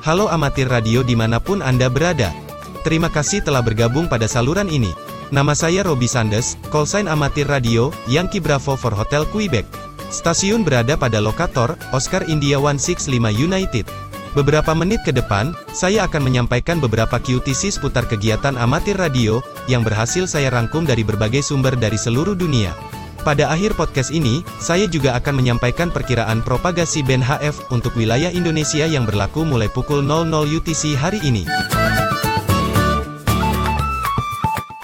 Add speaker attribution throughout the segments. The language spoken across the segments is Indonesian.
Speaker 1: Halo amatir radio di mana pun Anda berada. Terima kasih telah bergabung pada saluran ini. Nama saya Robi Sandes, callsign amatir radio, Yankee Bravo for Hotel Quebec. Stasiun berada pada lokator, Oscar India 165 United. Beberapa menit ke depan, saya akan menyampaikan beberapa QTC seputar kegiatan amatir radio, yang berhasil saya rangkum dari berbagai sumber dari seluruh dunia. Pada akhir podcast ini, saya juga akan menyampaikan perkiraan propagasi band HF untuk wilayah Indonesia yang berlaku mulai pukul 00 UTC hari ini.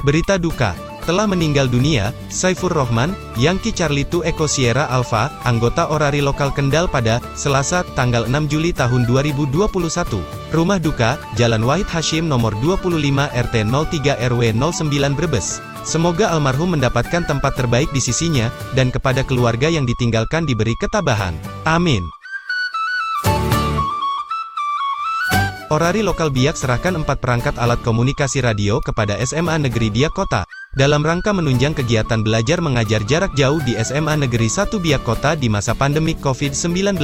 Speaker 1: Berita duka, telah meninggal dunia, Saifur Rohman, Yankee Charlie 2 Echo Sierra Alpha, anggota Orari Lokal Kendal pada Selasa, tanggal 6 Juli tahun 2021. Rumah duka, Jalan Wahid Hashim nomor 25 RT 03 RW 09 Brebes. Semoga almarhum mendapatkan tempat terbaik di sisinya, dan kepada keluarga yang ditinggalkan diberi ketabahan. Amin. Orari Lokal Biak serahkan empat perangkat alat komunikasi radio kepada SMA Negeri Biak Kota dalam rangka menunjang kegiatan belajar mengajar jarak jauh di SMA Negeri 1 Biak Kota di masa pandemi COVID-19.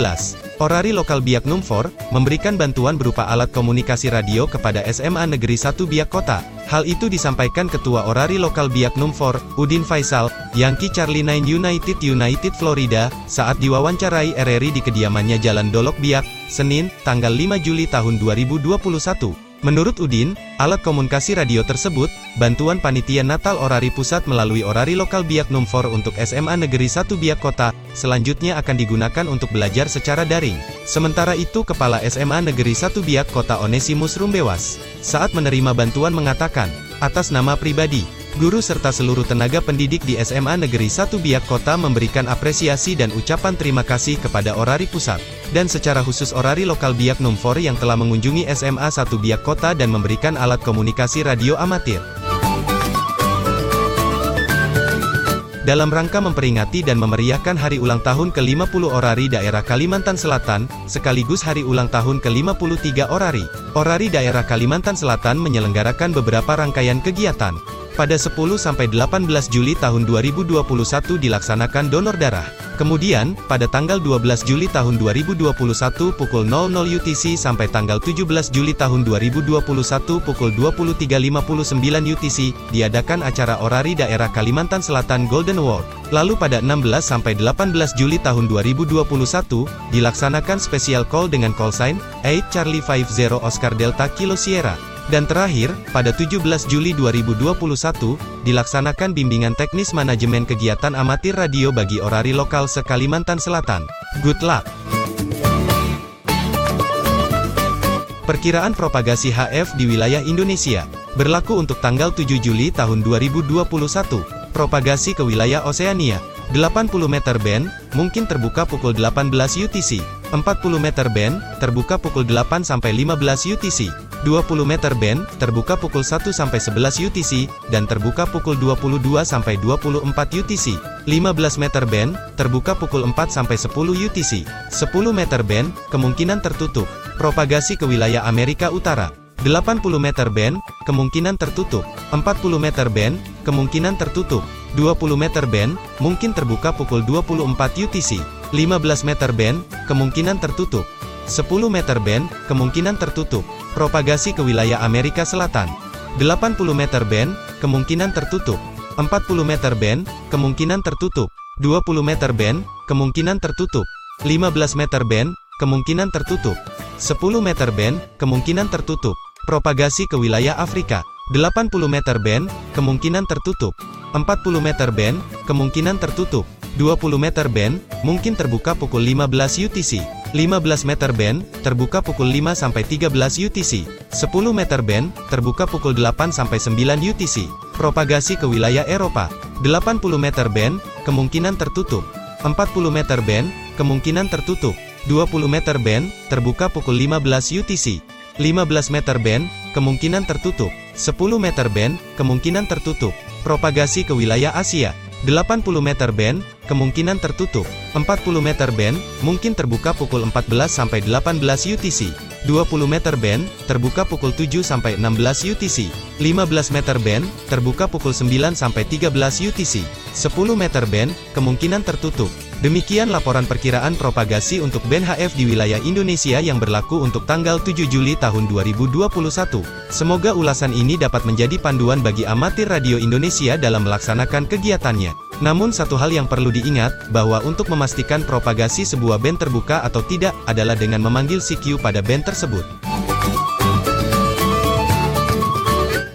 Speaker 1: Orari Lokal Biak Numfor, memberikan bantuan berupa alat komunikasi radio kepada SMA Negeri 1 Biak Kota. Hal itu disampaikan Ketua Orari Lokal Biak Numfor, Udin Faisal, Yankee Charlie 9 United United Florida, saat diwawancarai RRI di kediamannya Jalan Dolok Biak, Senin, tanggal 5 Juli tahun 2021. Menurut Udin, alat komunikasi radio tersebut, bantuan panitia Natal Orari Pusat melalui Orari Lokal Biak Numfor untuk SMA Negeri 1 Biak Kota, selanjutnya akan digunakan untuk belajar secara daring. Sementara itu Kepala SMA Negeri 1 Biak Kota Onesimus Rumbewas, saat menerima bantuan mengatakan, atas nama pribadi, Guru serta seluruh tenaga pendidik di SMA Negeri 1 Biak Kota memberikan apresiasi dan ucapan terima kasih kepada Orari Pusat, dan secara khusus Orari Lokal Biak Numfor yang telah mengunjungi SMA 1 Biak Kota dan memberikan alat komunikasi radio amatir. Dalam rangka memperingati dan memeriahkan hari ulang tahun ke-50 Orari Daerah Kalimantan Selatan, sekaligus hari ulang tahun ke-53 Orari, Orari Daerah Kalimantan Selatan menyelenggarakan beberapa rangkaian kegiatan. Pada 10-18 Juli tahun 2021 dilaksanakan donor darah. Kemudian, pada tanggal 12 Juli tahun 2021 pukul 00 UTC sampai tanggal 17 Juli tahun 2021 pukul 23.59 UTC, diadakan acara Orari Daerah Kalimantan Selatan Golden Award. Lalu pada 16 sampai 18 Juli tahun 2021, dilaksanakan special call dengan call sign, 8 Charlie 50 Oscar Delta Kilo Sierra. Dan terakhir, pada 17 Juli 2021, dilaksanakan bimbingan teknis manajemen kegiatan amatir radio bagi orari lokal se-Kalimantan Selatan. Good luck! Perkiraan propagasi HF di wilayah Indonesia berlaku untuk tanggal 7 Juli tahun 2021. Propagasi ke wilayah Oseania 80 meter band, mungkin terbuka pukul 18 UTC. 40 meter band, terbuka pukul 8 sampai 15 UTC. 20 meter band, terbuka pukul 1 sampai 11 UTC, dan terbuka pukul 22 sampai 24 UTC. 15 meter band, terbuka pukul 4 sampai 10 UTC. 10 meter band, kemungkinan tertutup. Propagasi ke wilayah Amerika Utara. 80 meter band, kemungkinan tertutup. 40 meter band, kemungkinan tertutup. 20 meter band, mungkin terbuka pukul 24 UTC. 15 meter band, kemungkinan tertutup. 10 meter band, kemungkinan tertutup. Propagasi ke wilayah Amerika Selatan. 80 meter band, kemungkinan tertutup. 40 meter band, kemungkinan tertutup. 20 meter band, kemungkinan tertutup. 15 meter band, kemungkinan tertutup. 10 meter band, kemungkinan tertutup. Propagasi ke wilayah Afrika. 80 meter band, kemungkinan tertutup. 40 meter band, kemungkinan tertutup. 20 meter band, mungkin terbuka pukul 15 UTC. 15 meter band, terbuka pukul 5 sampai 13 UTC. 10 meter band, terbuka pukul 8 sampai 9 UTC. Propagasi ke wilayah Eropa. 80 meter band, kemungkinan tertutup. 40 meter band, kemungkinan tertutup. 20 meter band, terbuka pukul 15 UTC. 15 meter band, kemungkinan tertutup. 10 meter band, kemungkinan tertutup. Propagasi ke wilayah Asia. 80 meter band, kemungkinan tertutup. 40 meter band, mungkin terbuka pukul 14 sampai 18 UTC. 20 meter band, terbuka pukul 7 sampai 16 UTC. 15 meter band, terbuka pukul 9 sampai 13 UTC. 10 meter band, kemungkinan tertutup. Demikian laporan perkiraan propagasi untuk band HF di wilayah Indonesia yang berlaku untuk tanggal 7 Juli tahun 2021. Semoga ulasan ini dapat menjadi panduan bagi amatir radio Indonesia dalam melaksanakan kegiatannya. Namun satu hal yang perlu diingat, bahwa untuk memastikan propagasi sebuah band terbuka atau tidak, adalah dengan memanggil CQ pada band tersebut.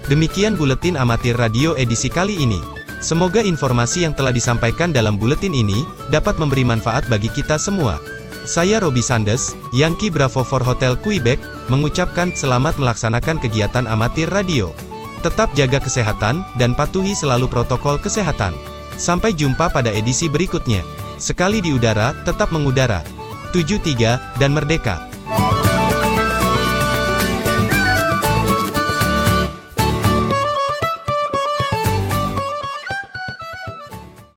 Speaker 1: Demikian Buletin Amatir Radio edisi kali ini. Semoga informasi yang telah disampaikan dalam buletin ini, dapat memberi manfaat bagi kita semua. Saya Robi Sandes, Yankee Bravo for Hotel Quebec, mengucapkan selamat melaksanakan kegiatan amatir radio. Tetap jaga kesehatan, dan patuhi selalu protokol kesehatan. Sampai jumpa pada edisi berikutnya. Sekali di udara, tetap mengudara. 73, dan merdeka.